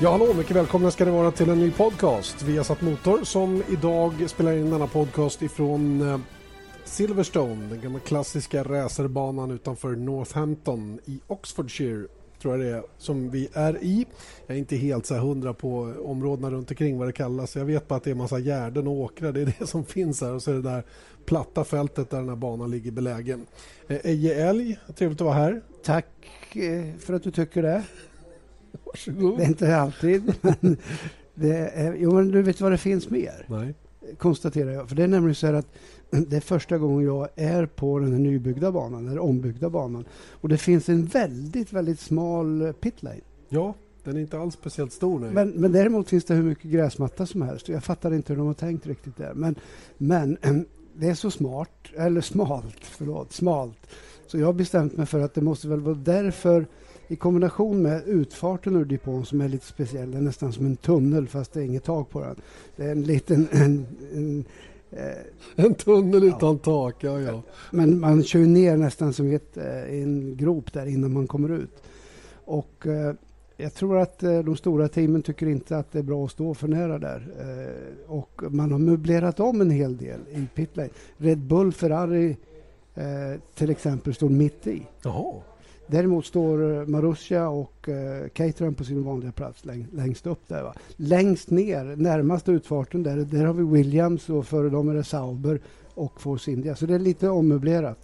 Ja, hallå, mycket välkomna ska ni vara till en ny podcast. Vi har satt motor som idag spelar in denna podcast ifrån eh, Silverstone, den gamla klassiska racerbanan utanför Northampton i Oxfordshire tror jag det är, som vi är i. Jag är inte helt så hundra på områdena runt omkring vad det kallas. Jag vet bara att det är massa gärden och åkrar. Det är det som finns här och så är det där platta fältet där den här banan ligger belägen. Eh, Eje Älg, trevligt att vara här. Tack eh, för att du tycker det. Varsågod. Det är inte alltid. Men det är, jo, men du vet vad det finns mer? Nej. Konstaterar jag. För det är nämligen så här att det är första gången jag är på den här nybyggda banan, eller ombyggda banan. Och det finns en väldigt, väldigt smal pitlane. Ja, den är inte alls speciellt stor. Nej. Men, men däremot finns det hur mycket gräsmatta som helst. Jag fattar inte hur de har tänkt riktigt där. Men, men det är så smart, eller smalt, förlåt, smalt. Så jag har bestämt mig för att det måste väl vara därför i kombination med utfarten ur depån som är lite speciell, det är nästan som en tunnel fast det är inget tak på den. Det är en liten... En, en, eh, en tunnel utan ja. tak, ja, ja. Men man kör ner nästan som ett, eh, en grop där innan man kommer ut. Och eh, jag tror att eh, de stora teamen tycker inte att det är bra att stå för nära där. Eh, och man har möblerat om en hel del i pitlane. Red Bull, Ferrari till exempel står mitt i. Jaha. Däremot står eh, Marussia och eh, Caterham på sin vanliga plats läng längst upp där. Va? Längst ner, närmast utfarten, där, där har vi Williams och före dem är det Sauber och Force India. Så det är lite ommöblerat.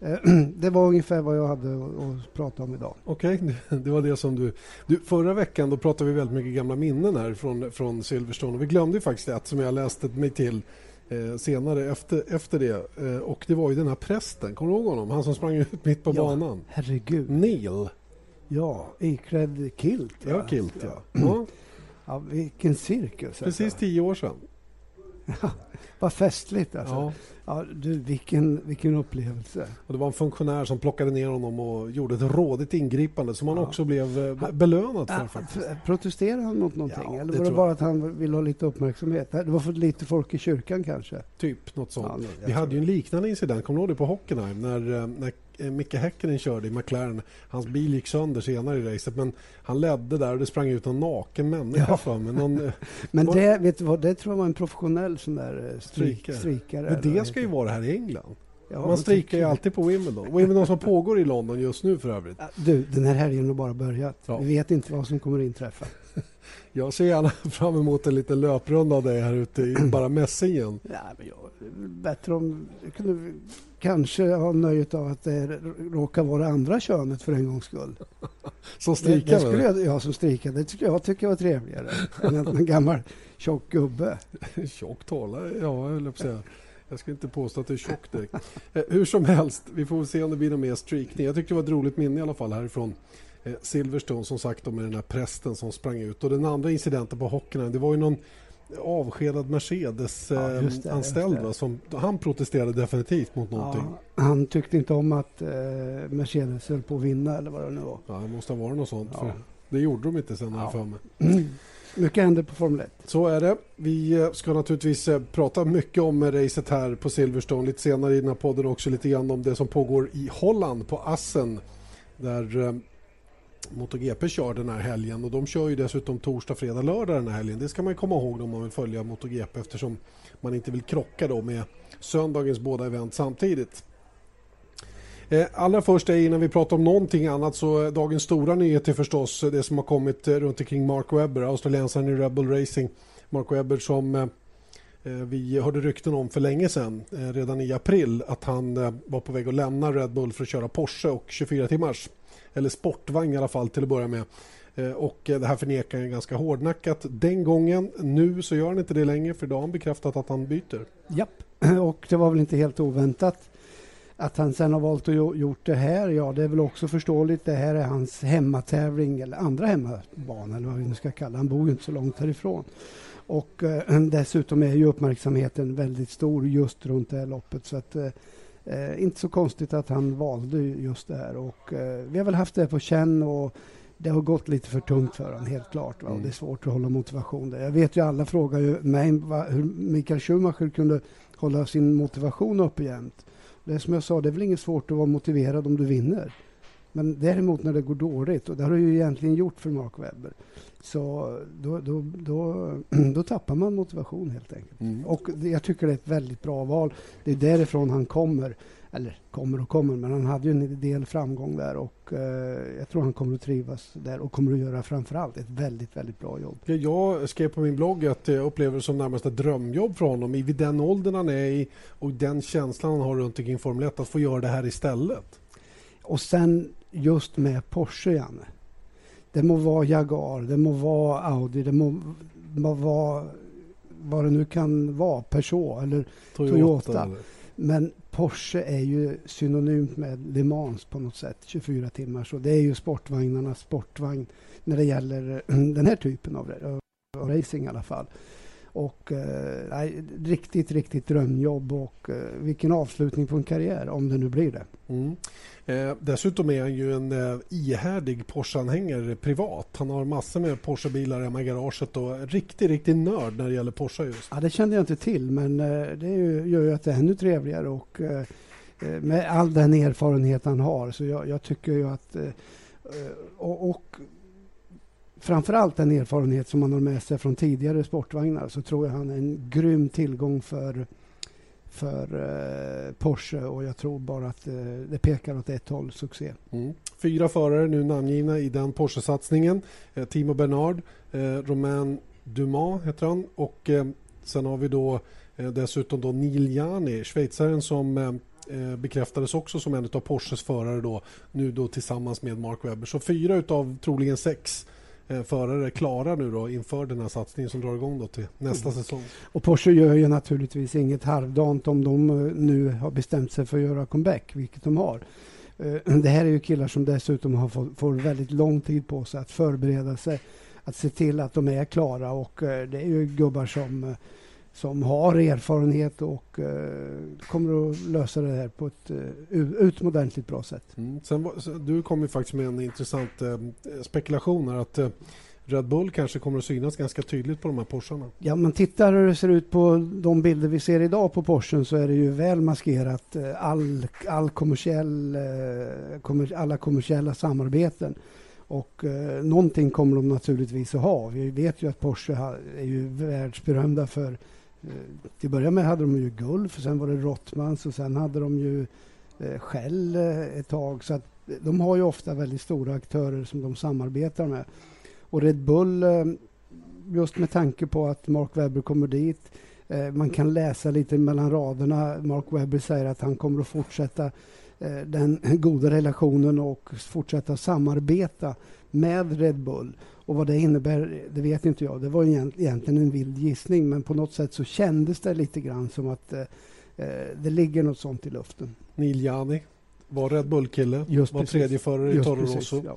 Eh, det var ungefär vad jag hade att prata om idag. Okej, okay, det var det som du... du... Förra veckan då pratade vi väldigt mycket gamla minnen här från, från Silverstone. Och vi glömde faktiskt ett som jag läste mig till eh, senare efter, efter det. Eh, och det var ju den här prästen, kommer du ihåg honom? Han som sprang ut mitt på ja, banan. herregud. Neil. Ja, iklädd kilt. Ja, kilt ja. ja. ja. vilken cirkus. Precis alltså. tio år sedan. Vad festligt alltså. Ja. Ja, du, vilken, vilken upplevelse. Och det var en funktionär som plockade ner honom och gjorde ett rådigt ingripande som han ja. också blev eh, belönad för. Faktiskt. Protesterade han mot någonting? Ja, Eller var det bara att han ville ha lite uppmärksamhet? Det var för lite folk i kyrkan kanske? Typ, något sånt. Ja, Vi hade ju en liknande incident, kommer du ihåg det på Hockenheim? När, eh, när Micke Häkkinen körde i McLaren. Hans bil gick sönder senare i racet men han ledde där och det sprang ut en naken människa ja. för mig. Någon, eh, men det, vet du vad, det tror jag var en professionell sån där eh, strik, strikare. Men det ska ju vara här i England. Ja, Man strikar ju alltid på Wimbledon. Wimbledon som pågår i London just nu för övrigt. Du, den här helgen har bara börjat. Ja. Vi vet inte vad som kommer inträffa. Jag ser gärna fram emot en liten löprunda av dig här ute i bara mässingen. Ja, men jag, bättre om... Kunde kanske ha nöjet av att det råkar vara andra könet för en gångs skull. som strikar? Det, det jag, ja, som strikar. Det tycker jag tycker var trevligare än en gammal tjock gubbe. tjock talar, ja, jag säga. Jag ska inte påstå att det är tjock direkt. Eh, hur som helst, vi får se om det blir någon mer streakning. Jag tyckte det var ett roligt minne i alla fall härifrån Silverstone som sagt med den här prästen som sprang ut. Och den andra incidenten på hockeyn, det var ju någon avskedad Mercedes-anställd. Ja, som, han protesterade definitivt mot någonting. Ja, han tyckte inte om att eh, Mercedes höll på att vinna eller vad det nu var. Ja, det måste ha varit något sånt. För det gjorde de inte sen, ja. för mig. Mycket händer på Formel 1. Så är det. Vi eh, ska naturligtvis eh, prata mycket om racet här på Silverstone lite senare i den här podden också lite grann om det som pågår i Holland på Assen där eh, MotoGP kör den här helgen och de kör ju dessutom torsdag, fredag, lördag den här helgen. Det ska man komma ihåg om man vill följa MotoGP eftersom man inte vill krocka då med söndagens båda event samtidigt. Eh, allra först innan vi pratar om någonting annat så eh, dagens stora nyhet är förstås eh, det som har kommit runt omkring Mark Webber, australiensaren i Rebel Racing. Mark Webber som vi hörde rykten om för länge sedan, redan i april, att han var på väg att lämna Red Bull för att köra Porsche och 24 timmars eller sportvagn i alla fall till att börja med. Eh, och eh, det här förnekar han ganska hårdnackat den gången. Nu så gör han inte det längre för idag har han bekräftat att han byter. Japp, och det var väl inte helt oväntat. Att han sen har valt att gjort det här, ja det är väl också förståeligt. Det här är hans hemmatävling eller andra hemmabana eller vad vi nu ska kalla Han bor ju inte så långt härifrån. Och eh, dessutom är ju uppmärksamheten väldigt stor just runt det här loppet. Så att, eh, Eh, inte så konstigt att han valde just det här. Och, eh, vi har väl haft det på känn och det har gått lite för tungt för honom, helt klart. Va? Mm. Det är svårt att hålla motivation där. Jag vet ju alla frågar ju mig va, hur Mikael Schumacher kunde hålla sin motivation uppe jämt. Det är som jag sa, det är väl inget svårt att vara motiverad om du vinner. Men däremot när det går dåligt, och det har det ju egentligen gjort för Mark Webber, så då, då, då, då tappar man motivation helt enkelt. Mm. Och jag tycker det är ett väldigt bra val. Det är därifrån han kommer eller kommer och kommer, men han hade ju en del framgång där och eh, jag tror han kommer att trivas där och kommer att göra framförallt ett väldigt, väldigt bra jobb. Jag skrev på min blogg att jag upplever det som närmast ett drömjobb för honom vid den åldern han är i och den känslan han har runt omkring Formel 1 att få göra det här istället. Och sen just med Porsche, Janne. Det må vara Jaguar, det må vara Audi, det må, må vara vad det nu kan vara, Peugeot eller Toyota. Toyota. Eller? Men Porsche är ju synonymt med Le Mans på något sätt, 24 timmar. Så det är ju sportvagnarnas sportvagn när det gäller den här typen av, av racing i alla fall. Och eh, riktigt, riktigt drömjobb och eh, vilken avslutning på en karriär om det nu blir det. Mm. Eh, dessutom är han ju en eh, ihärdig Porsche-anhängare privat. Han har massor med Porsche-bilar hemma i garaget och riktigt, riktigt nörd när det gäller Porsche just. Ja, det kände jag inte till men eh, det ju, gör ju att det är ännu trevligare och eh, eh, med all den erfarenhet han har så jag, jag tycker ju att och, och framförallt den erfarenhet som han har med sig från tidigare sportvagnar så tror jag han är en grym tillgång för, för eh, Porsche och jag tror bara att eh, det pekar åt ett håll, succé. Mm. Fyra förare nu namngivna i den Porsche-satsningen. Eh, Timo Bernard, eh, Romain Dumas heter han och eh, sen har vi då eh, dessutom då Neil Jani, schweizaren som eh, eh bekräftades också som en av Porsches förare då, nu då tillsammans med Mark Webber. Så fyra utav troligen sex Eh, förare klara nu då inför den här satsningen som drar igång då till nästa mm. säsong. Och Porsche gör ju naturligtvis inget halvdant om de eh, nu har bestämt sig för att göra comeback, vilket de har. Eh, det här är ju killar som dessutom har fått, får väldigt lång tid på sig att förbereda sig, att se till att de är klara och det är ju gubbar som som har erfarenhet och eh, kommer att lösa det här på ett eh, utomordentligt bra sätt. Mm. Sen, du kom ju faktiskt med en intressant eh, spekulation här att eh, Red Bull kanske kommer att synas ganska tydligt på de här Porscharna. Ja, man tittar hur det ser ut på de bilder vi ser idag på Porschen så är det ju väl maskerat eh, all, all kommersiell, eh, kommer, alla kommersiella samarbeten. Och eh, någonting kommer de naturligtvis att ha. Vi vet ju att Porsche är ju världsberömda för Eh, till att börja med hade de ju Gulf, sen var det Rottmans och sen hade de ju eh, Shell eh, ett tag. Så att de har ju ofta väldigt stora aktörer som de samarbetar med. Och Red Bull, just med tanke på att Mark Webber kommer dit, man kan läsa lite mellan raderna. Mark Webber säger att han kommer att fortsätta den goda relationen och fortsätta samarbeta med Red Bull. Och vad det innebär, det vet inte jag. Det var egentligen en vild gissning, men på något sätt så kändes det lite grann som att eh, eh det ligger något sånt i luften. Neil Jani var Red Bull-kille, var tredje förare i Toro Rosso. Ja.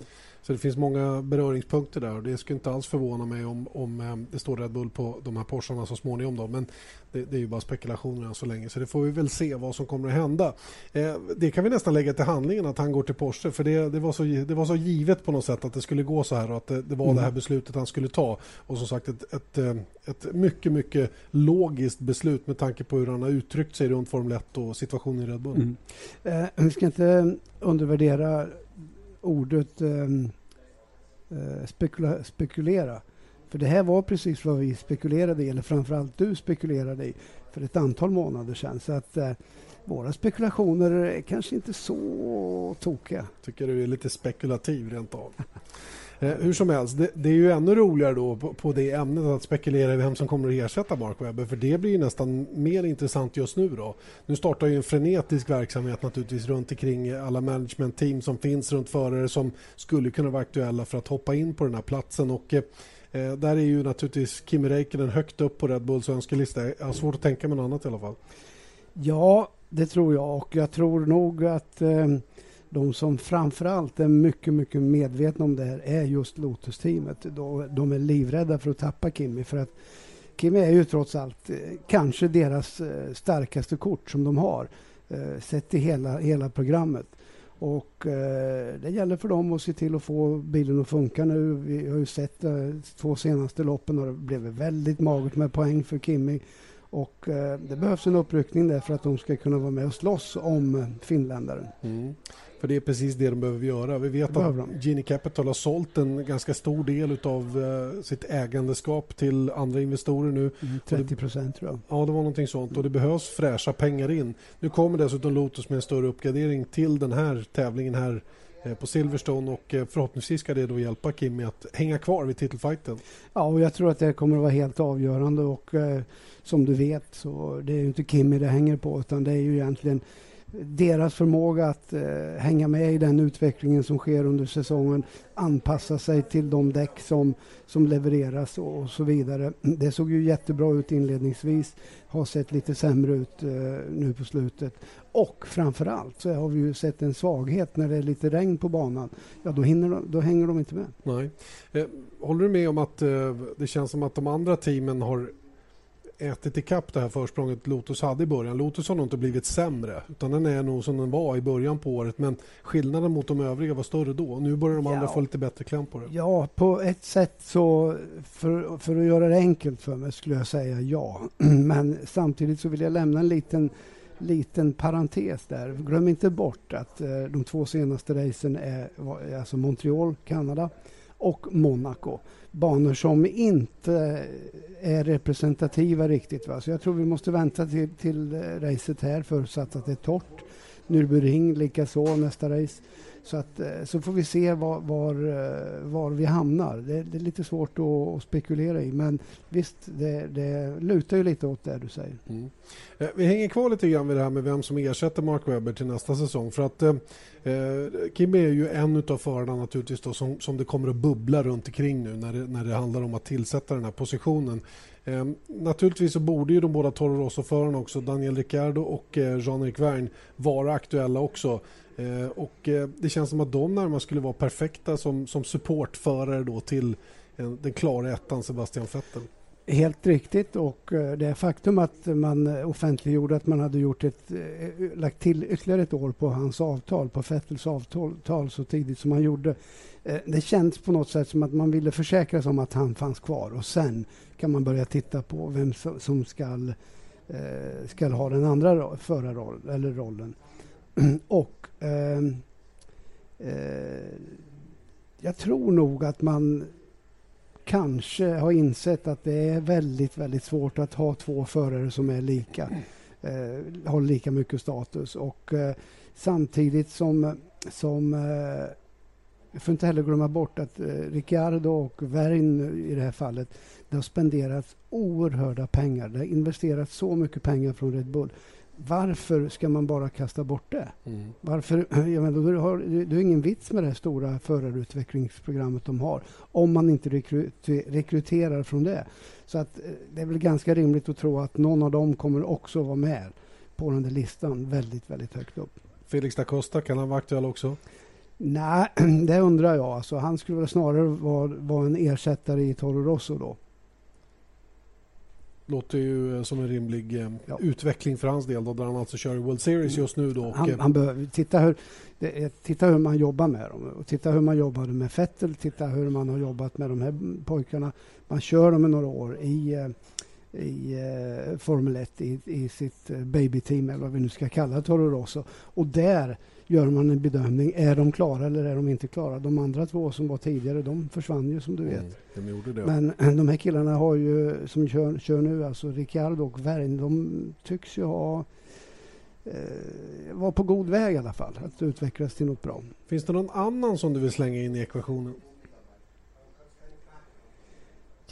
Så det finns många beröringspunkter där och det skulle inte alls förvåna mig om, om eh, det står Red Bull på de här Porscharna så småningom. Då. Men det, det är ju bara spekulationer så länge så det får vi väl se vad som kommer att hända. Eh, det kan vi nästan lägga till handlingen att han går till Porsche för det, det, var, så, det var så givet på något sätt att det skulle gå så här och att det, det var mm. det här beslutet han skulle ta. Och som sagt ett, ett, eh, ett mycket, mycket logiskt beslut med tanke på hur han har uttryckt sig runt Formel 1 och situationen i Red Bull. Mm. Eh, vi ska inte undervärdera ordet ehm, eh, spekula spekulera. För det här var precis vad vi spekulerade i, eller framförallt du spekulerade i, för ett antal månader sedan. Så att eh, våra spekulationer är kanske inte så tokiga. Tycker du är lite spekulativ rent av. Eh, hur som helst, det, det, är ju ännu roligare då på, på, det ämnet att spekulera i vem som kommer att ersätta Mark Webber för det blir nästan mer intressant just nu. Då. Nu startar ju en frenetisk verksamhet naturligtvis runt omkring alla managementteam som finns runt förare som skulle kunna vara aktuella för att hoppa in på den här platsen. Och, eh, eh där är ju naturligtvis Kimi Räikkönen högt upp på Red Bulls önskelista. Jag har svårt att tänka mig något annat i alla fall. Ja, det tror jag och jag tror nog att eh, de som framförallt är mycket, mycket medvetna om det här är just Lotus-teamet. De är livrädda för att tappa Kimi för att Kimi är ju trots allt eh, kanske deras eh, starkaste kort som de har eh, sett i hela, hela programmet. Och det gäller för dem att se till att få bilen att funka nu. Vi har ju sett de två senaste loppen och det blev väldigt magert med poäng för Kimi. Och eh, det behövs en uppryckning där för att de ska kunna vara med och slåss om finländaren. Mm. För det är precis det de behöver göra. Vi vet att Gini Capital har sålt en ganska stor del av uh, sitt ägandeskap till andra investorer nu. Mm, 30 procent tror jag. Ja, det var någonting sånt. Och det behövs fräscha pengar in. Nu kommer dessutom Lotus med en större uppgradering till den här tävlingen här Eh, på Silverstone och eh, förhoppningsvis ska det då hjälpa Kimi att hänga kvar vid titelfighten. Ja, och jag tror att det kommer att vara helt avgörande och eh, som du vet så det är ju inte Kimi det hänger på utan det är ju egentligen deras förmåga att eh, hänga med i den utvecklingen som sker under säsongen, anpassa sig till de däck som, som levereras och, och så vidare. Det såg ju jättebra ut inledningsvis, har sett lite sämre ut eh, nu på slutet. Och framförallt så har vi ju sett en svaghet när det är lite regn på banan. Ja, då, hinner de, då hänger de inte med. Nej. Eh, håller du med om att eh, det känns som att de andra teamen har ätit ikapp det här försprånget Lotus hade i början. Lotus har nog inte blivit sämre utan den är nog som den var i början på året men skillnaden mot de övriga var större då. Nu börjar de andra få lite bättre kläm på det. Ja, på ett sätt så för, för att göra det enkelt för mig skulle jag säga ja. Men samtidigt så vill jag lämna en liten liten parentes där. Glöm inte bort att eh, de två senaste racen är alltså Montreal, Kanada och Monaco. Banor som inte är representativa riktigt. Va? Så jag tror vi måste vänta till, till racet här förutsatt att det är torrt. Nürburgring likaså nästa race. Så, att, eh, så får vi se var, var, eh, var vi hamnar. Det, det, är lite svårt att, att, spekulera i men visst, det, det lutar ju lite åt det du säger. Mm. Eh, vi hänger kvar lite grann vid det här med vem som ersätter Mark Webber till nästa säsong. För att eh, eh Kimi är ju en av förarna naturligtvis då, som, som det kommer att bubbla runt omkring nu när det, när det handlar om att tillsätta den här positionen. Eh, naturligtvis så borde ju de båda Toro Rosso-förarna också, Daniel Ricciardo och eh, Jean-Erik Wern, vara aktuella också. Eh, och eh, det känns som att de närmast skulle vara perfekta som, som supportförare då till eh, den klara ettan Sebastian Vettel. Helt riktigt och eh, det faktum att man offentliggjorde att man hade gjort ett, eh, lagt till ytterligare ett år på hans avtal, på Fettels avtal så tidigt som man gjorde. Eh, det känns på något sätt som att man ville försäkra sig om att han fanns kvar och sen kan man börja titta på vem som ska, ska ha den andra förarrollen eller rollen. Och eh, eh, jag tror nog att man kanske har insett att det är väldigt, väldigt svårt att ha två förare som är lika, eh, har lika mycket status. Och eh, samtidigt som, som eh, vi får inte heller glömma bort att eh, Ricciardo och Verin i det här fallet, det har spenderats oerhörda pengar. Det har investerats så mycket pengar från Red Bull varför ska man bara kasta bort det? Mm. Varför, jag menar, du har, det är ingen vits med det här stora förarutvecklingsprogrammet de har om man inte rekryterar från det. Så att, eh, det är väl ganska rimligt att tro att någon av dem kommer också vara med på den där listan väldigt, väldigt högt upp. Felix da Costa, kan han vara aktuell också? Nej, det undrar jag. Alltså, han skulle väl snarare vara, vara en ersättare i Toro Rosso då. Låter ju eh, som en rimlig eh, ja. utveckling för hans del då, där han alltså kör i World Series just nu. Då, han, eh, han behöver, titta, hur, titta hur man jobbar med dem. Och titta hur man jobbade med Fettel, titta hur man har jobbat med de här pojkarna. Man kör dem i några år i, i Formel 1 i, i sitt babyteam eller vad vi nu ska kalla Toro Rosso. Och där gör man en bedömning. Är de klara eller är de inte klara? De andra två som var tidigare, de försvann ju som du vet. Mm, de Men de här killarna har ju, som kör, kör nu, alltså Ricciardo och Värn, de tycks ju ha eh, var på god väg i alla fall att utvecklas till något bra. Finns det någon annan som du vill slänga in i ekvationen?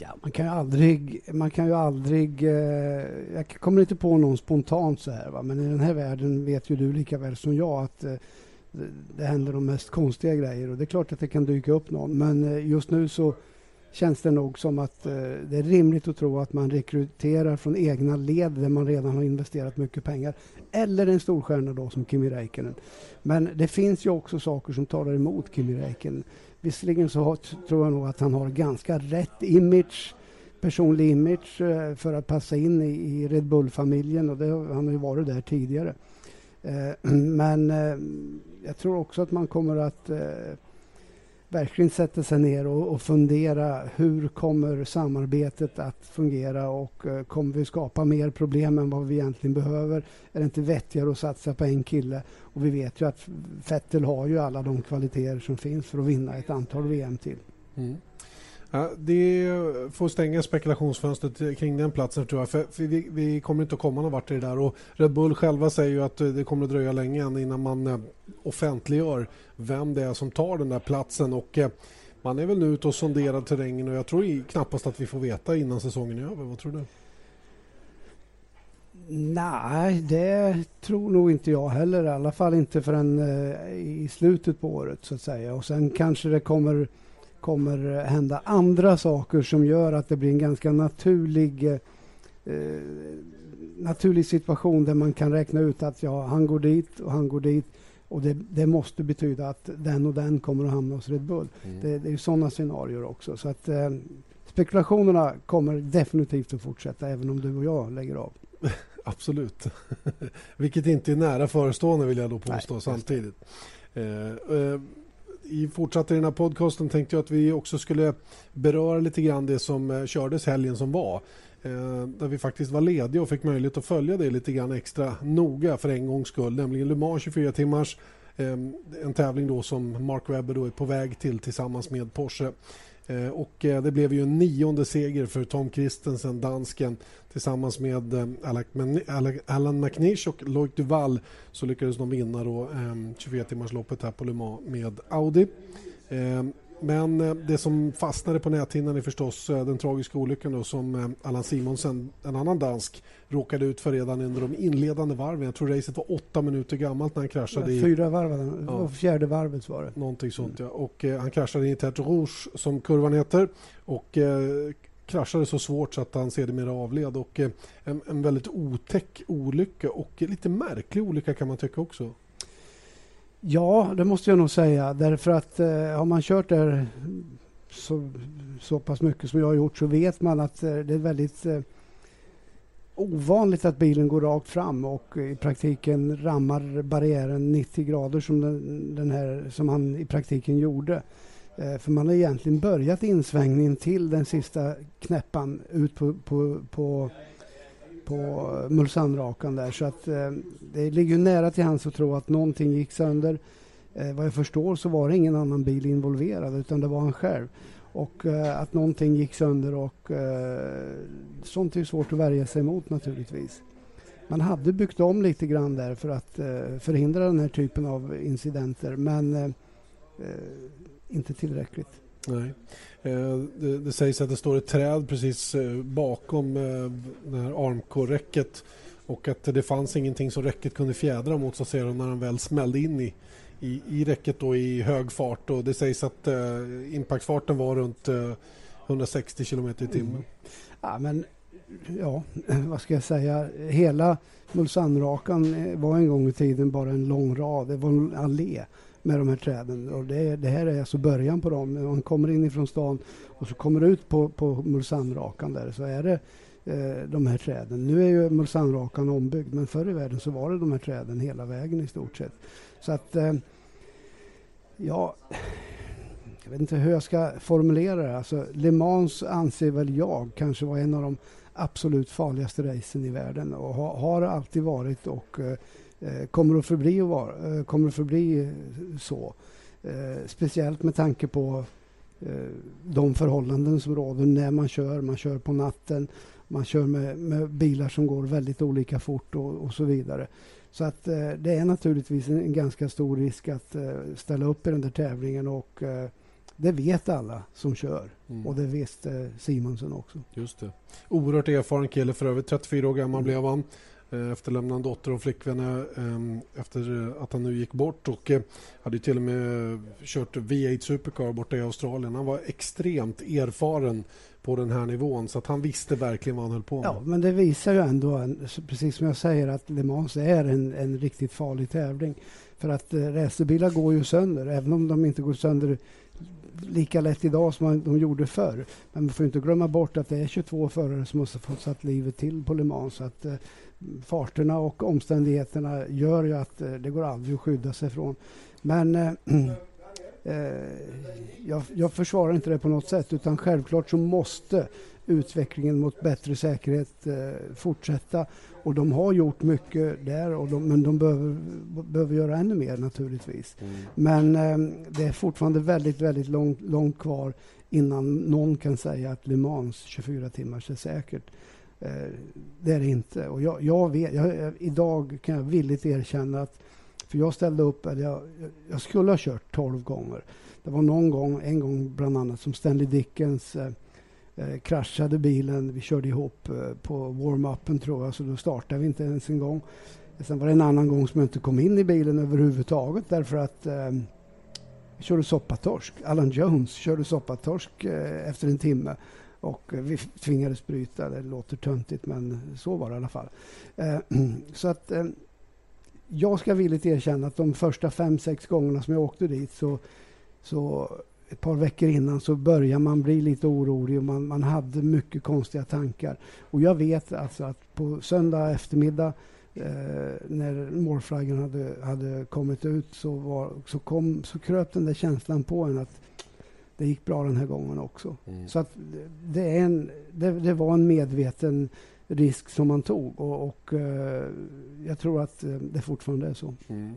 Ja, man kan ju aldrig, man kan ju aldrig, eh, jag kommer inte på någon spontant så här va, men i den här världen vet ju du lika väl som jag att eh, det, händer de mest konstiga grejer och det är klart att det kan dyka upp någon men eh, just nu så känns det nog som att eh, det är rimligt att tro att man rekryterar från egna led där man redan har investerat mycket pengar. Eller en storstjärna då som Kimi Räikkönen. Men det finns ju också saker som talar emot Kimi Räikkönen. Visserligen så tror jag nog att han har ganska rätt image, personlig image eh, för att passa in i, Red Bull-familjen och det, han har ju varit där tidigare. Eh, men eh, jag tror också att man kommer att verkligen sätta sig ner och, och, fundera hur kommer samarbetet att fungera och eh, kommer vi skapa mer problem än vad vi egentligen behöver? Är det inte vettigare att satsa på en kille? Och vi vet ju att Vettel har ju alla de kvaliteter som finns för att vinna ett antal VM till. Mm. Ja, det får stänga spekulationsfönstret kring den platsen tror jag. För, vi, vi, kommer inte att komma någon vart i det där. Och Red Bull själva säger ju att eh, det kommer att dröja länge innan man eh, offentliggör vem det är som tar den där platsen. Och eh, man är väl nu ute och sonderar terrängen och jag tror knappast att vi får veta innan säsongen är över. Vad tror du? Nej, det tror nog inte jag heller. I alla fall inte förrän i slutet på året så att säga. Och sen kanske det kommer kommer hända andra saker som gör att det blir en ganska naturlig eh, naturlig situation där man kan räkna ut att ja, han går dit och han går dit. Och det, det måste betyda att den och den kommer att hamna hos Red Bull. Mm. Det, det, är sådana scenarier också. Så att eh, spekulationerna kommer definitivt att fortsätta även om du och jag lägger av. Absolut. Vilket inte är nära förestående vill jag då påstå Nej, samtidigt. Eh, eh, i fortsatt i den här podcasten tänkte jag att vi också skulle beröra lite grann det som eh, kördes helgen som var. Eh, där vi faktiskt var lediga och fick möjlighet att följa det lite grann extra noga för en gångs skull. Nämligen Le Mans 24 timmars. Eh, en tävling då som Mark Webber då är på väg till tillsammans med Porsche. Eh, och eh, det blev ju en nionde seger för Tom Christensen, dansken. Tillsammans med eh, Alan McNish och Loic Duval så lyckades de vinna 24-timmarsloppet här på Le Mans med Audi. Men eh, det som fastnade på näthinnan är förstås eh, den tragiska olyckan då, som eh, Allan Simonsen, en annan dansk, råkade ut för redan under de inledande varven. Jag tror racet var åtta minuter gammalt när han kraschade. Ja, fyra varv, ja. fjärde varvet var det. Någonting sånt mm. ja. Och eh, han kraschade i Tête Rouge som kurvan heter och eh, kraschade så svårt så att han sedermera avled. Och, eh, en, en väldigt otäck olycka och lite märklig olycka kan man tycka också. Ja, det måste jag nog säga. Därför att eh, har man kört där så, så pass mycket som jag har gjort så vet man att eh, det är väldigt eh, ovanligt att bilen går rakt fram och i praktiken rammar barriären 90 grader som, den, den här, som han i praktiken gjorde. Eh, för man har egentligen börjat insvängningen till den sista knäppan ut på, på, på på Mulsandrakan där. Så att eh, det ligger nära till hands att tro att någonting gick sönder. Eh, vad jag förstår så var det ingen annan bil involverad utan det var han själv. Och eh, att någonting gick sönder och eh, sånt är ju svårt att värja sig emot naturligtvis. Man hade byggt om lite grann där för att eh, förhindra den här typen av incidenter men eh, eh inte tillräckligt. Nej. Eh, det, det, sägs att det står ett träd precis eh, bakom eh, det här armcore-räcket och att det fanns ingenting som räcket kunde fjädra mot så ser när den väl smällde in i, i, i räcket då i hög fart. Och det sägs att eh, impactfarten var runt eh, 160 km i timmen. Mm. Ja, men ja, vad ska jag säga? Hela Mulsanrakan eh, var en gång i tiden bara en lång rad. Det var en allé med de här träden. Och det, det, här är alltså början på dem. Man kommer inifrån stan och så kommer ut på, på Mulsanrakan där så är det eh, de här träden. Nu är ju Mulsanrakan ombyggd men förr i världen så var det de här träden hela vägen i stort sett. Så att eh, ja, jag vet inte hur jag ska formulera det. Alltså, Le Mans anser väl jag kanske var en av de absolut farligaste racen i världen och ha, har alltid varit och Eh, kommer att förbli, vara, eh, kommer att förbli så. Eh, speciellt med tanke på de förhållanden som råder när man kör. Man kör på natten, man kör med, med bilar som går väldigt olika fort och, och så vidare. Så att det är naturligtvis en, en, ganska stor risk att ställa upp i den där tävlingen och det vet alla som kör mm. och det visste Simonsson också. Just det. Oerhört erfaren kille för övrigt, 34 år gammal mm. blev han. Eh, efterlämnade efterlämnad dotter och flickvän eh, eh, efter att han nu gick bort och hade till och med kört V8 Supercar borta i Australien. Han var extremt erfaren på den här nivån så att han visste verkligen vad han höll på med. Ja, men det visar ju ändå, precis som jag säger, att Le Mans är en, en riktigt farlig tävling. För att eh, racerbilar går ju sönder, även om de inte går sönder lika lätt idag som de gjorde förr. Men man får inte glömma bort att det är 22 förare som har fått satt livet till på Le Mans. Så att, farterna och omständigheterna gör ju att eh, det går aldrig att skydda sig från. Men eh, jag, jag försvarar inte det på något sätt utan självklart så måste utvecklingen mot bättre säkerhet eh, fortsätta. Och de har gjort mycket där, och de, men de behöver, behöver göra ännu mer naturligtvis. Mm. Men eh, det är fortfarande väldigt, väldigt långt, långt kvar innan någon kan säga att Le Mans 24 timmars är säkert. Eh, det är det inte. Och jag, jag vet, jag, idag kan jag villigt erkänna att för jag ställde upp, eller jag, jag skulle ha kört 12 gånger. Det var någon gång, en gång bland annat, som Stanley Dickens eh, eh, kraschade bilen. Vi körde ihop eh, på warm-upen tror jag, så då startade vi inte ens en gång. Sen var det en annan gång som jag inte kom in i bilen överhuvudtaget därför att eh, jag körde soppatorsk. Alan Jones körde soppatorsk eh, efter en timme och eh, vi tvingades bryta. Det låter töntigt men så var det i alla fall. Eh, så att eh, jag ska villigt erkänna att de första fem, sex gångerna som jag åkte dit så, så ett par veckor innan så börjar man bli lite orolig och man, man hade mycket konstiga tankar. Och jag vet alltså att på söndag eftermiddag eh, när målflaggan hade, hade kommit ut så, var, så, kom, så kröp den där känslan på en att det gick bra den här gången också. Mm. Så att det, är en, det, det var en medveten risk som man tog. Och, och eh, jag tror att eh, det fortfarande är så. Mm.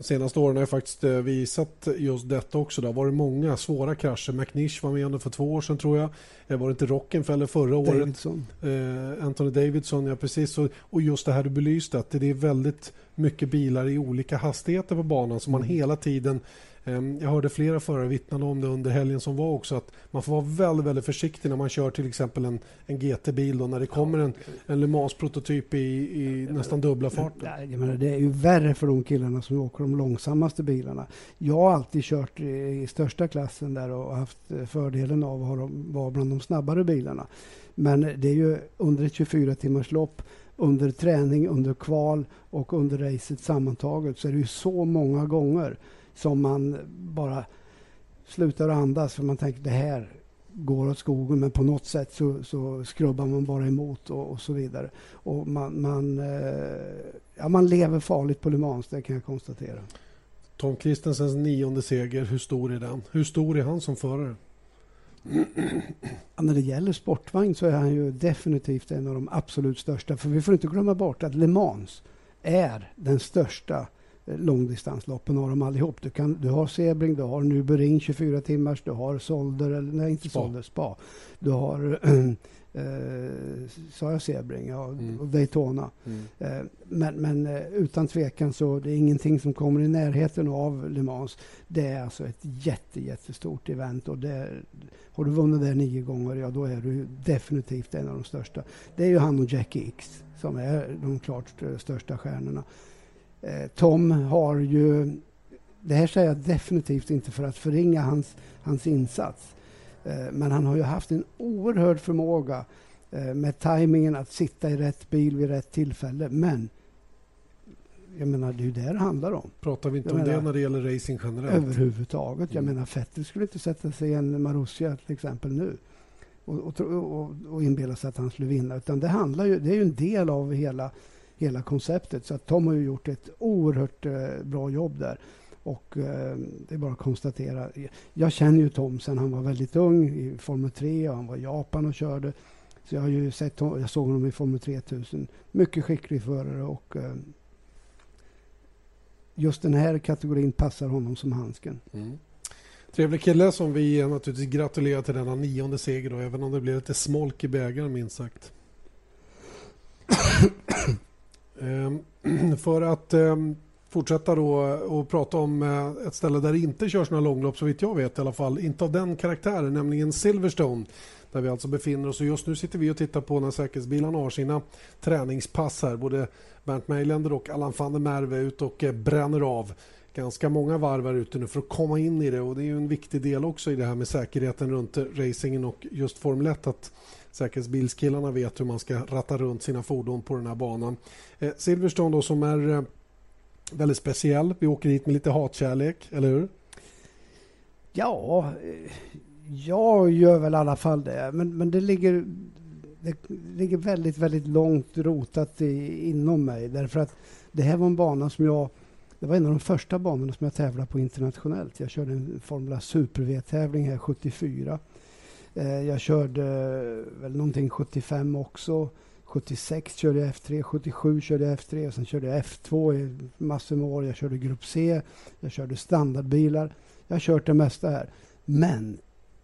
Senaste åren har jag faktiskt visat just detta också. Det har varit många svåra krascher. McNish var med det för två år sedan tror jag. Det var inte Rockenfeller förra året. Davidson. Eh, Anthony Davidson, ja precis. Och, och just det här du belyste att det är väldigt mycket bilar i olika hastigheter på banan som man mm. hela tiden jag hörde flera förare vittna om det under helgen som var också att man får vara väldigt, väldigt försiktig när man kör till exempel en, en GT-bil när det kommer en, en Le Mans-prototyp i, i nästan dubbla farten. Jag menar, det är ju värre för de killarna som åker de långsammaste bilarna. Jag har alltid kört i, i största klassen där och haft fördelen av att vara bland de snabbare bilarna. Men det är ju under ett 24 timmars lopp under träning, under kval och under racet sammantaget så är det ju så många gånger som man bara slutar andas för man tänker det här går åt skogen men på något sätt så, så skrubbar man bara emot och, och så vidare. Och man, man, eh, ja, man lever farligt på Le Mans, det kan jag konstatera. Tom Kristensens nionde seger, hur stor är den? Hur stor är han som förare? Ja, när det gäller sportvagn så är han ju definitivt en av de absolut största. För vi får inte glömma bort att Le Mans är den största långdistansloppen har de allihop. Du, kan, du har Sebring, du har Nürburgring 24 timmars, du har Solder, eller nej inte Spa. Solder, Spa. Du har, eh, sa jag Sebring? Ja, mm. och Daytona. Mm. Eh, men, men eh, utan tvekan så det är ingenting som kommer i närheten av Le Mans. Det är alltså ett jätte, jättestort event och det, har du vunnit det nio gånger, ja då är du definitivt en av de största. Det är ju han och Jackie X som är de klart största stjärnorna. Eh, Tom har ju... Det här säger jag definitivt inte för att förringa hans, hans insats. Eh, men han har ju haft en oerhörd förmåga eh, med tajmingen att sitta i rätt bil vid rätt tillfälle. Men jag menar, det är ju det det handlar om. Pratar vi inte jag om menar, det när det gäller racing generellt? Överhuvudtaget. Jag mm. menar, Vettel skulle inte sätta sig i en Marussia till exempel nu och, och, och, och inbilla sig att han skulle vinna. Utan det, handlar ju, det är ju en del av hela hela konceptet. Så att Tom har ju gjort ett oerhört eh, bra jobb där. Och eh, det är bara att konstatera. Jag känner ju Tom sen han var väldigt ung i Formel 3 och han var i Japan och körde. Så jag har ju sett jag såg honom i Formel 3000. Mycket skicklig förare och eh, just den här kategorin passar honom som handsken. Mm. Trevlig kille som vi naturligtvis gratulerar till denna nionde seger då, även om det blev lite smolk i bägaren minst sagt. Ehm, för att ehm, fortsätta då och prata om eh, ett ställe där det inte körs några långlopp så vitt jag vet i alla fall. Inte av den karaktären, nämligen Silverstone där vi alltså befinner oss. Och just nu sitter vi och tittar på när säkerhetsbilarna har sina träningspass här. Både Bernt Meiländer och Allan van der Merwe ut och eh, bränner av ganska många varv här ute nu för att komma in i det och det är ju en viktig del också i det här med säkerheten runt racingen och just Formel 1 att säkerhetsbilskillarna vet hur man ska ratta runt sina fordon på den här banan. Eh, Silverstone då som är eh, väldigt speciell. Vi åker hit med lite hatkärlek, eller hur? Ja, eh, jag gör väl i alla fall det. Men, men det, ligger, det ligger väldigt, väldigt långt rotat i, inom mig. Därför att det här var en bana som jag det var en av de första banorna som jag tävlade på internationellt. Jag körde en Formula Super V-tävling här 74. Eh, jag körde eh, väl någonting 75 också. 76 körde jag F3, 77 körde jag F3 och sen körde jag F2 i massor med år. Jag körde Grupp C, jag körde standardbilar. Jag har kört det mesta här. Men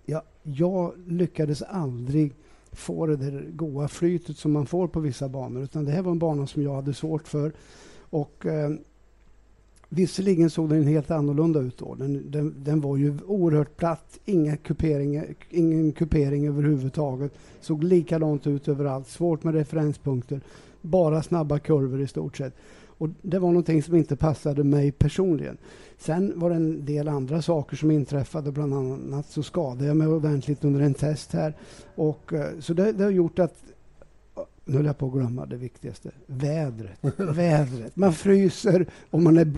jag, jag lyckades aldrig få det där goa flytet som man får på vissa banor. Utan det här var en bana som jag hade svårt för. Och eh, Visserligen såg den helt annorlunda ut då. Den, den, den var ju oerhört platt, inga kupering, ingen kupering överhuvudtaget. Såg likadant ut överallt, svårt med referenspunkter. Bara snabba kurvor i stort sett. Och det var någonting som inte passade mig personligen. Sen var det en del andra saker som inträffade. Bland annat så skadade jag mig ordentligt under en test här. Och, eh, så det, det har gjort att nu höll jag på att glömma det viktigaste. Vädret. Vädret. Man fryser och man är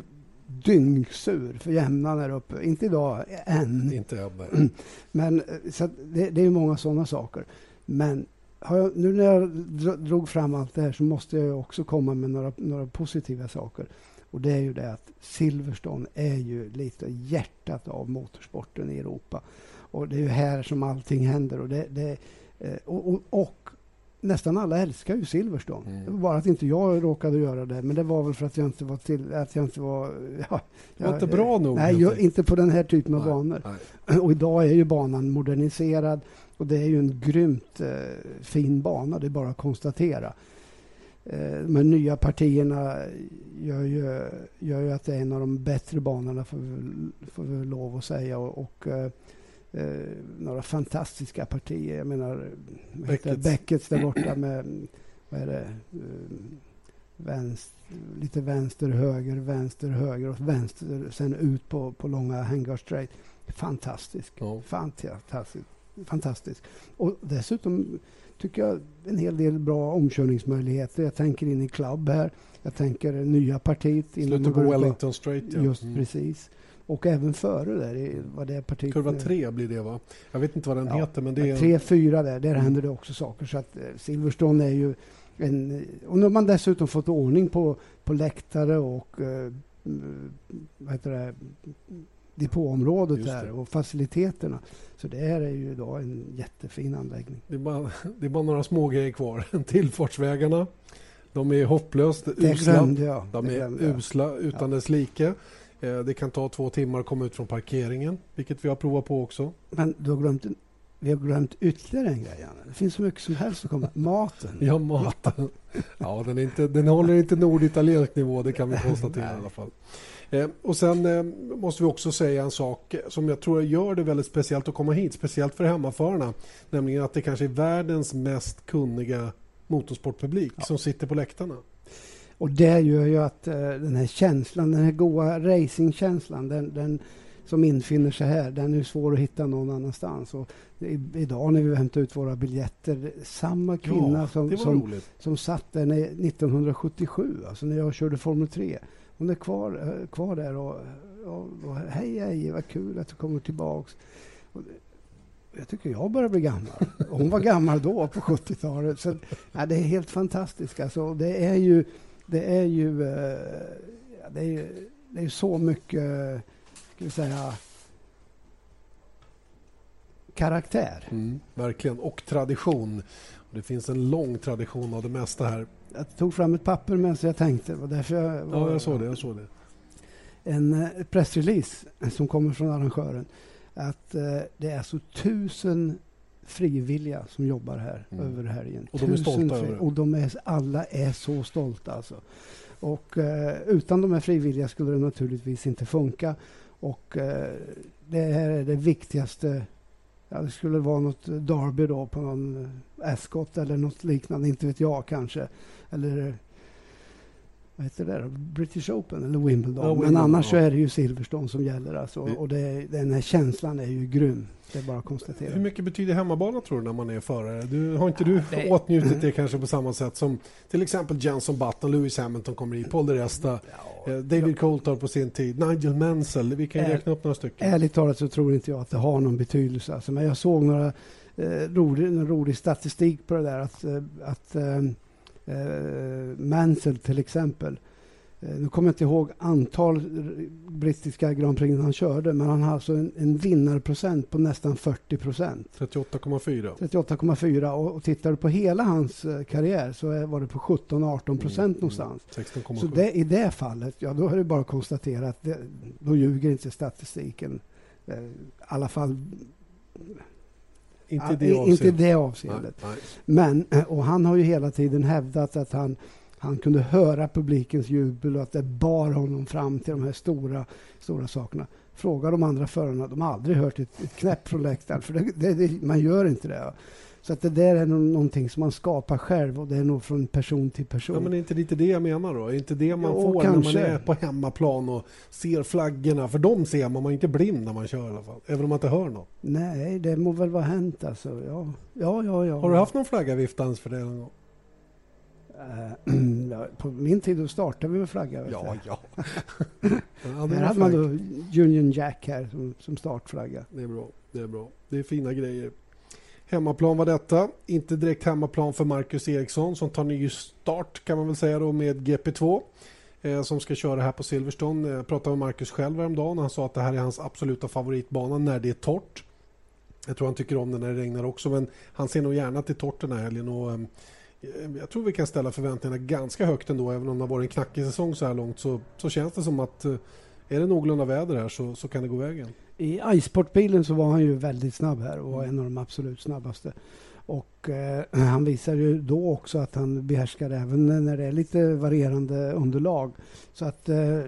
dyngsur för jämnan här uppe. Inte idag, än. Inte än. Men eh, så det, det är många sådana saker. Men jag, nu när jag drog fram allt det här så måste jag också komma med några, några positiva saker. Och det är ju det att Silverstone är ju lite hjärtat av motorsporten i Europa. Och det är ju här som allting händer. Och, det, det eh, och, och, och nästan alla älskar ju Silverstone. Mm. Det var bara att inte jag råkade göra det. Men det var väl för att jag inte var till... Att jag inte var... Ja, det var inte bra nog? Nej, jag, inte på den här typen av nej, banor. Nej. Och idag är ju banan moderniserad. Och det är ju en grymt eh, fin bana, det är bara att konstatera. Eh, de nya partierna gör ju, gör ju att det är en av de bättre banorna, får vi lov att säga. Och, och eh, eh, några fantastiska partier. Jag menar Beckets, Beckets där borta med, vad är det, eh, vänster, lite vänster, höger, vänster, höger och vänster sen ut på, på långa Hangar Straight. Fantastisk. Ja. Fantastisk. Fantastisk. Och dessutom tycker jag en hel del bra omkörningsmöjligheter. Jag tänker in i Club här. Jag tänker nya partiet. Slutet på Wellington Straight, ja. Just mm. precis. Och även före där, vad det partiet... Kurva 3 blir det va? Jag vet inte vad den ja, heter men det är... 3-4 där, där mm. händer det också saker. Så att eh, Silverstone är ju en... Och nu har man dessutom fått ordning på, på läktare och eh, vad heter det, depåområdet där och faciliteterna. Så det här är ju idag en jättefin anläggning. Det är bara, det är bara några små grejer kvar. Tillfartsvägarna. De är hopplöst usla. De är usla utan dess like. Eh, det kan ta två timmar att komma ut från parkeringen, vilket vi har provat på också. Men du har glömt, vi har glömt ytterligare en grej, Janne. Det finns så mycket som helst att komma. Maten. Ja, maten. Ja, den, är inte, den håller inte norditaliensk nivå, det kan vi konstatera i alla fall. Eh, och sen eh, måste vi också säga en sak som jag tror gör det väldigt speciellt att komma hit, speciellt för hemmaförarna. Nämligen att det kanske är världens mest kunniga motorsportpublik ja. som sitter på läktarna. Och det gör ju att uh, den här känslan, den här goa racingkänslan, den, den som infinner sig här, den är svår att hitta någon annanstans. Och i, idag när vi hämtar ut våra biljetter, samma kvinna ja, som, som, som satt där 1977, alltså när jag körde Formel 3. Hon är kvar, eh, kvar där och, och, och hej, hej, vad kul att du kommer tillbaks. Och, jag tycker jag börjar bli gammal. Hon var gammal då, på 70-talet. Så, ja, det är helt fantastiskt. Alltså, det är ju det är ju, eh, det är, det är så mycket, ska vi säga, karaktär. Mm, verkligen, och tradition. Det finns en lång tradition av det mesta här. Jag tog fram ett papper medan jag tänkte. Och därför jag var, ja, jag såg det. Jag såg det. En eh, pressrelease som kommer från arrangören. Att eh, det är så tusen frivilliga som jobbar här mm. över helgen. Och de är stolta över det. Och de är, alla är så stolta alltså. Och eh, utan de här frivilliga skulle det naturligtvis inte funka. Och eh, det här är det viktigaste. Ja, det skulle vara något Derby då på någon Ascot eller något liknande, inte vet jag kanske. Eller vad heter det British Open eller Wimbledon. Ja, Wimbledon Men annars ja. så är det ju Silverstone som gäller. Alltså. Och det, den här känslan är ju grym. Det är bara att konstatera. Hur mycket betyder hemmabana tror du när man är förare? Du, har inte du det... åtnjutit det kanske på samma sätt som till exempel Jenson Button, Lewis Hamilton kommer i, Paul de Resta, ja, eh, David Coulthard på sin tid, Nigel Mansell. Vi kan ju räkna upp några stycken. Ärligt talat så tror inte jag att det har någon betydelse. Alltså, men jag såg några eh, rolig, rolig statistik på det där. Att, eh, att eh, eh Mansell till exempel Eh, nu kommer jag inte ihåg antal brittiska Grand Prix han körde, men han har alltså en, en vinnarprocent på nästan 40 procent. 38,4. 38,4 och, och tittar du på hela hans eh, karriär så är, var det på 17-18 procent mm, någonstans. 16,7. Så det, i det fallet, ja då är det bara att konstatera att det, då ljuger inte statistiken. Eh, I alla fall inte det avseendet. Inte det avseendet. Nej, nej. Men, och han har ju hela tiden hävdat att han han kunde höra publikens jubel och att det bar honom fram till de här stora, stora sakerna. Fråga de andra förarna, de har aldrig hört ett, ett knäpp från läktaren, för det, det, det, man gör inte det. Så att det där är någonting som man skapar själv och det är nog från person till person. Ja, men är inte lite det jag menar då? Är inte det man jo, får kanske. när man är på hemmaplan och ser flaggorna? För de ser man, man är inte blind när man kör i alla fall. Även om man inte hör något. Nej, det må väl vara hänt alltså. Ja, ja, ja. ja. Har du haft någon flagga viftandes för det någon gång? Uh, på min tid då startade vi med flagga. Ja, ja. här hade man då Union Jack här som, som startflagga. Det är bra. Det är bra. Det är fina grejer. Hemmaplan var detta. Inte direkt hemmaplan för Marcus Eriksson som tar ny start kan man väl säga då med GP2 eh, som ska köra här på Silverstone. Jag pratade med Marcus själv häromdagen. Han sa att det här är hans absoluta favoritbana när det är torrt. Jag tror han tycker om det när det regnar också men han ser nog gärna till torrt den här helgen. Och, eh, jag tror vi kan ställa förväntningarna ganska högt ändå. Även om det har varit en knackig säsong så här långt så, så känns det som att eh, är det någorlunda väder här så, så kan det gå vägen. I iSportbilen så var han ju väldigt snabb här och var en av de absolut snabbaste. Och eh, han visar ju då också att han behärskar även när det är lite varierande underlag. Så att eh,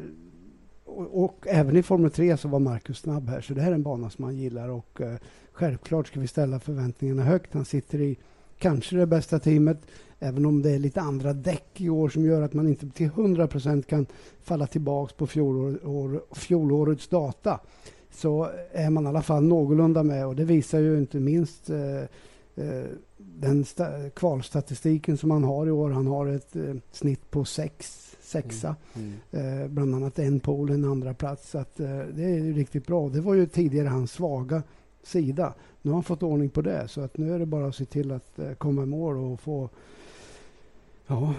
och, och, även i Formel 3 så var Marcus snabb här. Så det här är en bana som han gillar och eh, självklart ska vi ställa förväntningarna högt. Han sitter i kanske det bästa teamet, även om det är lite andra däck i år som gör att man inte till 100 % kan falla tillbaka på fjolår, fjolårets data. Så är man i alla fall någorlunda med och det visar ju inte minst eh, eh den kvalstatistiken som han har i år. Han har ett eh, snitt på sex, sexa. Mm. Mm. Bland annat en pole, en andra plats. Så att, det är riktigt bra. Det var ju tidigare hans svaga sida. Nu har han fått ordning på det så att nu är det bara att se till att komma i mål och få ja,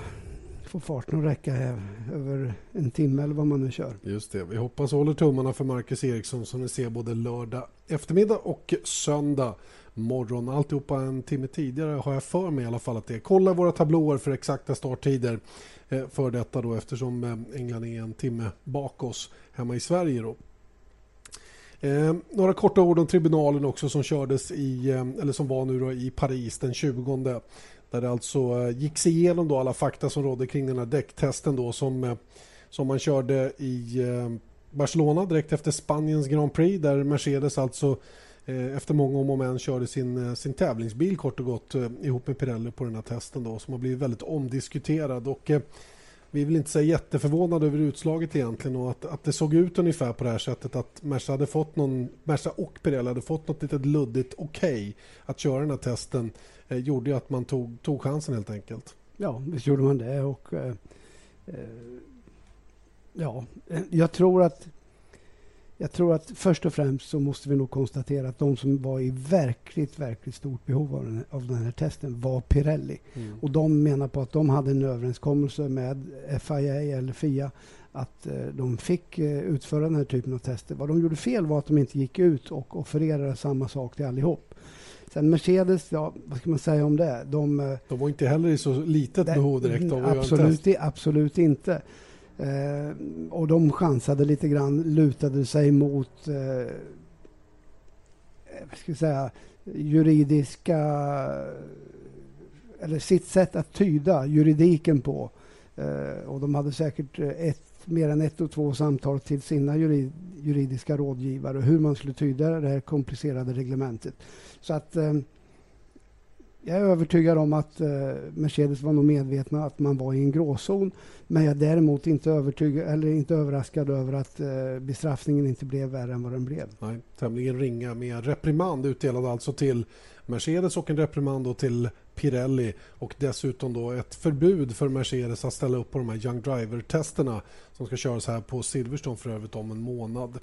få farten att räcka här, över en timme eller vad man nu kör. Just det. Vi hoppas och håller tummarna för Marcus Eriksson som ni ser både lördag eftermiddag och söndag morgon. Alltihopa en timme tidigare har jag för mig i alla fall att det är. Kolla våra tablåer för exakta starttider eh, för detta då eftersom eh, England är en timme bak oss hemma i Sverige. Då. Eh, några korta ord om tribunalen också som kördes i, eh, eller som var nu då i Paris den 20. Där det alltså eh, gick sig igenom då alla fakta som rådde kring den här däcktesten då som, eh, som man körde i eh, Barcelona direkt efter Spaniens Grand Prix där Mercedes alltså efter många om och men körde sin, sin tävlingsbil kort och gott ihop med Pirelli på den här testen då som har blivit väldigt omdiskuterad. Och vi är väl inte så jätteförvånade över utslaget egentligen och att, att det såg ut ungefär på det här sättet att Merca, hade fått någon, Merca och Pirelli hade fått något litet luddigt okej okay att köra den här testen eh, gjorde att man tog, tog chansen helt enkelt. Ja, visst gjorde man det och eh, eh ja, eh, jag tror att jag tror att först och främst så måste vi nog konstatera att de som var i verkligt, verkligt stort behov av den, av den här testen var Pirelli. Mm. Och de menar på att de hade en överenskommelse med FIA eller FIA att eh, de fick eh, utföra den här typen av tester. Vad de gjorde fel var att de inte gick ut och offererade samma sak till allihop. Sen Mercedes, ja, vad ska man säga om det? De, eh, de var inte heller i så litet behov direkt av att absolut, göra en test. Absolut inte. Eh, och de chansade lite grann, lutade sig mot eh, eh, vad ska jag säga, juridiska eller sitt sätt att tyda juridiken på. Eh, och de hade säkert ett, mer än ett och två samtal till sina jurid, juridiska rådgivare hur man skulle tyda det här komplicerade reglementet. Så att eh, jag är övertygad om att eh, Mercedes var nog medvetna att man var i en gråzon. Men jag är däremot inte, övertygad, eller inte överraskad över att eh, bestraffningen inte blev värre än vad den blev. Nej, tämligen ringa med reprimand utdelad alltså till Mercedes och en reprimand till Pirelli och dessutom då ett förbud för Mercedes att ställa upp på de här Young Driver-testerna som ska köras här på Silverstone för övrigt om en månad.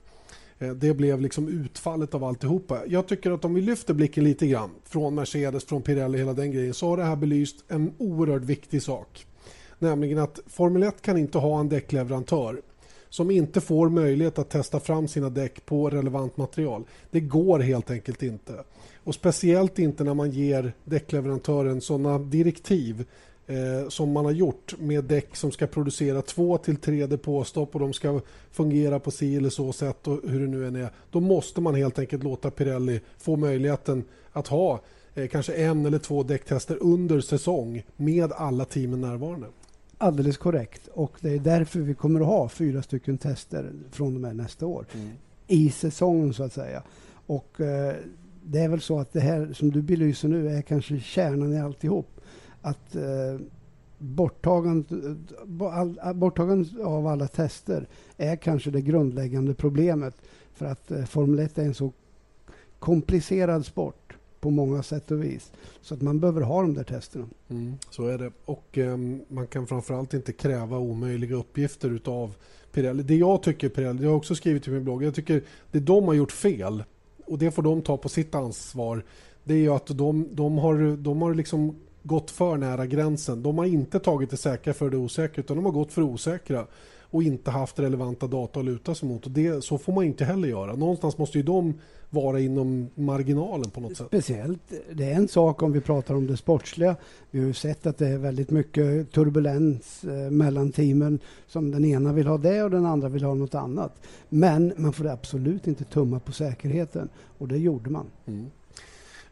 Eh, det blev liksom utfallet av alltihopa. Jag tycker att om vi lyfter blicken lite grann från Mercedes, från Pirelli, hela den grejen så har det här belyst en oerhört viktig sak. Nämligen att Formel 1 kan inte ha en däckleverantör som inte får möjlighet att testa fram sina däck på relevant material. Det går helt enkelt inte. Och Speciellt inte när man ger däckleverantören sådana direktiv eh, som man har gjort med däck som ska producera två till tre depåstopp och de ska fungera på si eller så sätt och hur det nu än är. Då måste man helt enkelt låta Pirelli få möjligheten att ha eh, kanske en eller två däcktester under säsong med alla teamen närvarande. Alldeles korrekt. Och det är därför vi kommer att ha fyra stycken tester från och med nästa år. Mm. I säsongen så att säga. Och eh, det är väl så att det här som du belyser nu är kanske kärnan i alltihop. Att eh, borttagandet, borttagandet av alla tester är kanske det grundläggande problemet. För att eh, Formel 1 är en så komplicerad sport på många sätt och vis. Så att man behöver ha de där testerna. Mm, så är det. Och eh, man kan framförallt inte kräva omöjliga uppgifter utav Pirelli. Det jag tycker Pirelli, det har också skrivit i min blogg, jag tycker det de har gjort fel och det får de ta på sitt ansvar. Det är ju att de, de har, de har liksom gått för nära gränsen. De har inte tagit det säkra för det osäkra utan de har gått för osäkra och inte haft relevanta data att luta sig mot. Och det, så får man inte heller göra. Någonstans måste ju de vara inom marginalen på något sätt. Speciellt, det är en sak om vi pratar om det sportsliga. Vi har ju sett att det är väldigt mycket turbulens eh, mellan teamen som den ena vill ha det och den andra vill ha något annat. Men man får absolut inte tumma på säkerheten och det gjorde man. Mm.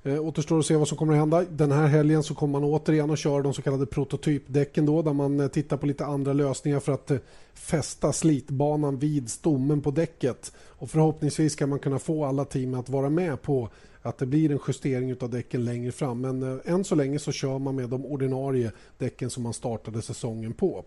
Eh, återstår att se vad som kommer att hända. Den här helgen så kommer man återigen att köra de så kallade prototypdäcken då, där man eh, tittar på lite andra lösningar för att eh, fästa slitbanan vid stommen på däcket. Och förhoppningsvis ska man kunna få alla team att vara med på att det blir en justering av däcken längre fram. Men eh, än så länge så kör man med de ordinarie däcken som man startade säsongen på.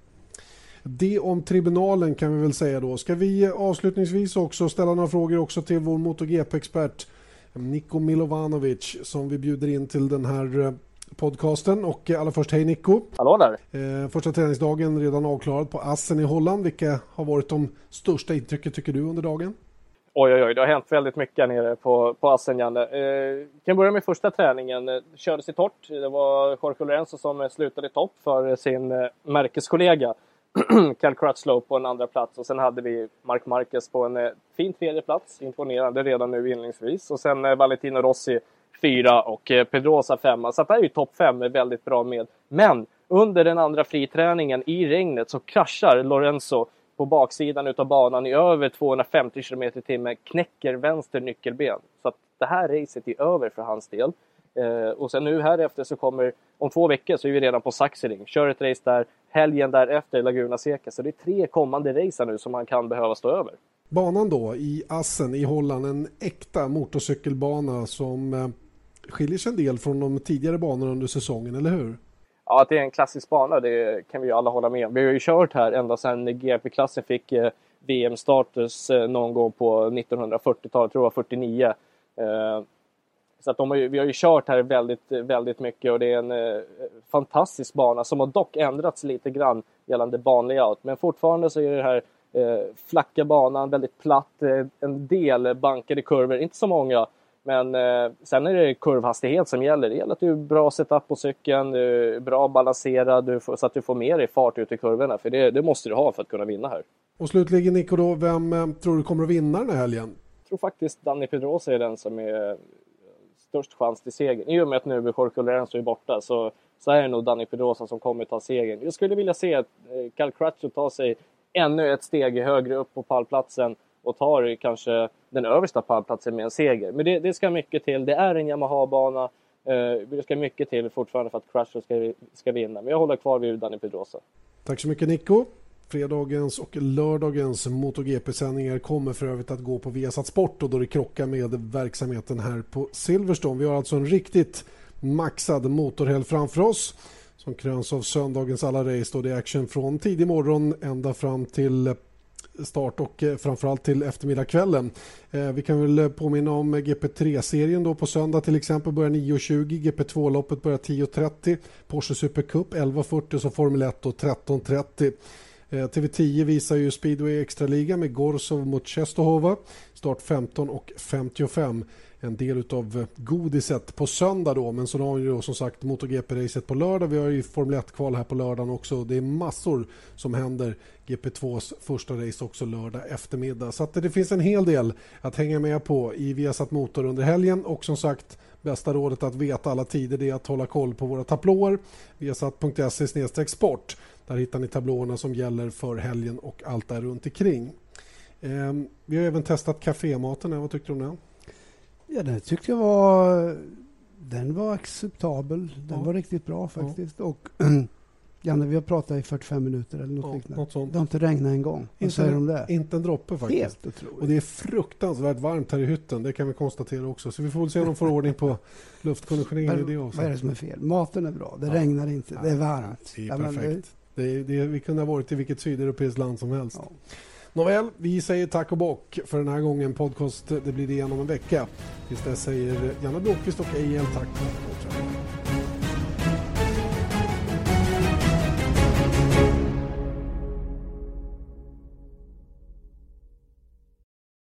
Det om tribunalen kan vi väl säga då. Ska vi eh, avslutningsvis också ställa några frågor också till vår MotoGP-expert Niko Milovanovic som vi bjuder in till den här eh, podcasten. Och eh, allra först, hej Nico! Hallå där! Eh, första träningsdagen redan avklarad på Assen i Holland. Vilka har varit de största intrycken tycker du under dagen? Oj, oj, oj, det har hänt väldigt mycket nere på, på Assen, Janne. Eh, kan börja med första träningen. Det kördes i torrt. Det var Jorge Lorenzo som slutade i topp för sin eh, märkeskollega. Cal Crutchlow på en andra plats och sen hade vi Mark Marquez på en eh, fin tredje plats. Imponerande redan nu inledningsvis. Och sen eh, Valentino Rossi fyra och eh, Pedrosa femma. Så det är ju topp fem väldigt bra med. Men under den andra friträningen i regnet så kraschar Lorenzo på baksidan utav banan i över 250 km i timmen, knäcker vänster nyckelben. Så att det här racet är över för hans del. Eh, och sen nu här efter så kommer, om två veckor så är vi redan på Saxering. Kör ett race där, helgen därefter Laguna Seca. Så det är tre kommande race nu som han kan behöva stå över. Banan då i Assen i Holland, en äkta motorcykelbana som eh, skiljer sig en del från de tidigare banorna under säsongen, eller hur? Ja, att det är en klassisk bana, det kan vi ju alla hålla med om. Vi har ju kört här ända sedan GP-klassen fick eh, VM-status någon gång på 1940-talet, tror jag 49. Så att de har ju, vi har ju kört här väldigt, väldigt mycket och det är en eh, fantastisk bana som har dock ändrats lite grann gällande banlayout. Men fortfarande så är det här eh, flacka banan, väldigt platt, eh, en del bankade kurvor, inte så många. Men eh, sen är det kurvhastighet som gäller. Det gäller att du är bra setup på cykeln, du är bra balanserad du får, så att du får med dig fart ut i kurvorna. För det, det, måste du ha för att kunna vinna här. Och slutligen Nico, då, vem eh, tror du kommer att vinna den här helgen? Jag tror faktiskt Danny Pedrosa är den som är störst chans till seger. I och med att nu Jorge Lorenzo är borta så, så är det nog Danny Pedrosa som kommer ta segern. Jag skulle vilja se att eh, Cal Crutcho tar sig ännu ett steg högre upp på pallplatsen och tar kanske den översta pallplatsen med en seger. Men det, det ska mycket till. Det är en Yamaha-bana. Eh, det ska mycket till fortfarande för att Crutcho ska, ska vinna. Men jag håller kvar vid Danny Pedrosa. Tack så mycket Nico. Fredagens och lördagens MotoGP-sändningar kommer för övrigt att gå på Viasat Sport och då det krockar med verksamheten här på Silverstone. Vi har alltså en riktigt maxad motorhelg framför oss som kröns av söndagens alla race. Då det är action från tidig morgon ända fram till start och eh, framförallt till eftermiddagskvällen. Eh, vi kan väl påminna om GP3-serien då på söndag till exempel börjar 9.20, GP2-loppet börjar 10.30, Porsche Super Cup 11.40 och så Formel 1 13.30. Eh, TV10 visar ju Speedway Extraliga med Gorsov mot Czestochowa. Start 15 och 55. en del av eh, godiset på söndag då. Men så har vi ju som sagt MotoGP-racet på lördag. Vi har ju Formel 1-kval här på lördagen också. Det är massor som händer. GP2s första race också lördag eftermiddag. Så det finns en hel del att hänga med på i Viasat Motor under helgen. Och som sagt, bästa rådet att veta alla tider är att hålla koll på våra tablåer. Viasat.se sport. Där hittar ni tablåerna som gäller för helgen och allt där runt omkring. Ehm, vi har även testat kafématen. Vad tyckte du om den? Ja, den tyckte jag var, den var acceptabel. Den ja. var riktigt bra faktiskt. Ja. Och Janne, vi har pratat i 45 minuter eller något ja, liknande. Något sånt. Det har inte regnat en gång. Vad säger du om det? Inte en droppe faktiskt. Helt otroligt. Och det är fruktansvärt varmt här i hytten. Det kan vi konstatera också. Så vi får väl se om de får ordning på luftkonditioneringen i det också. Vad är det som är fel? Maten är bra. Det ja. regnar inte. Det är varmt. Det är perfekt. Det, det, vi kunde ha varit i vilket sydeuropeiskt land som helst. Ja. Nåväl, vi säger tack och bock för den här gången. Podcast, det blir det igen om en vecka. Tills dess säger Janne Blomqvist och Ejel tack för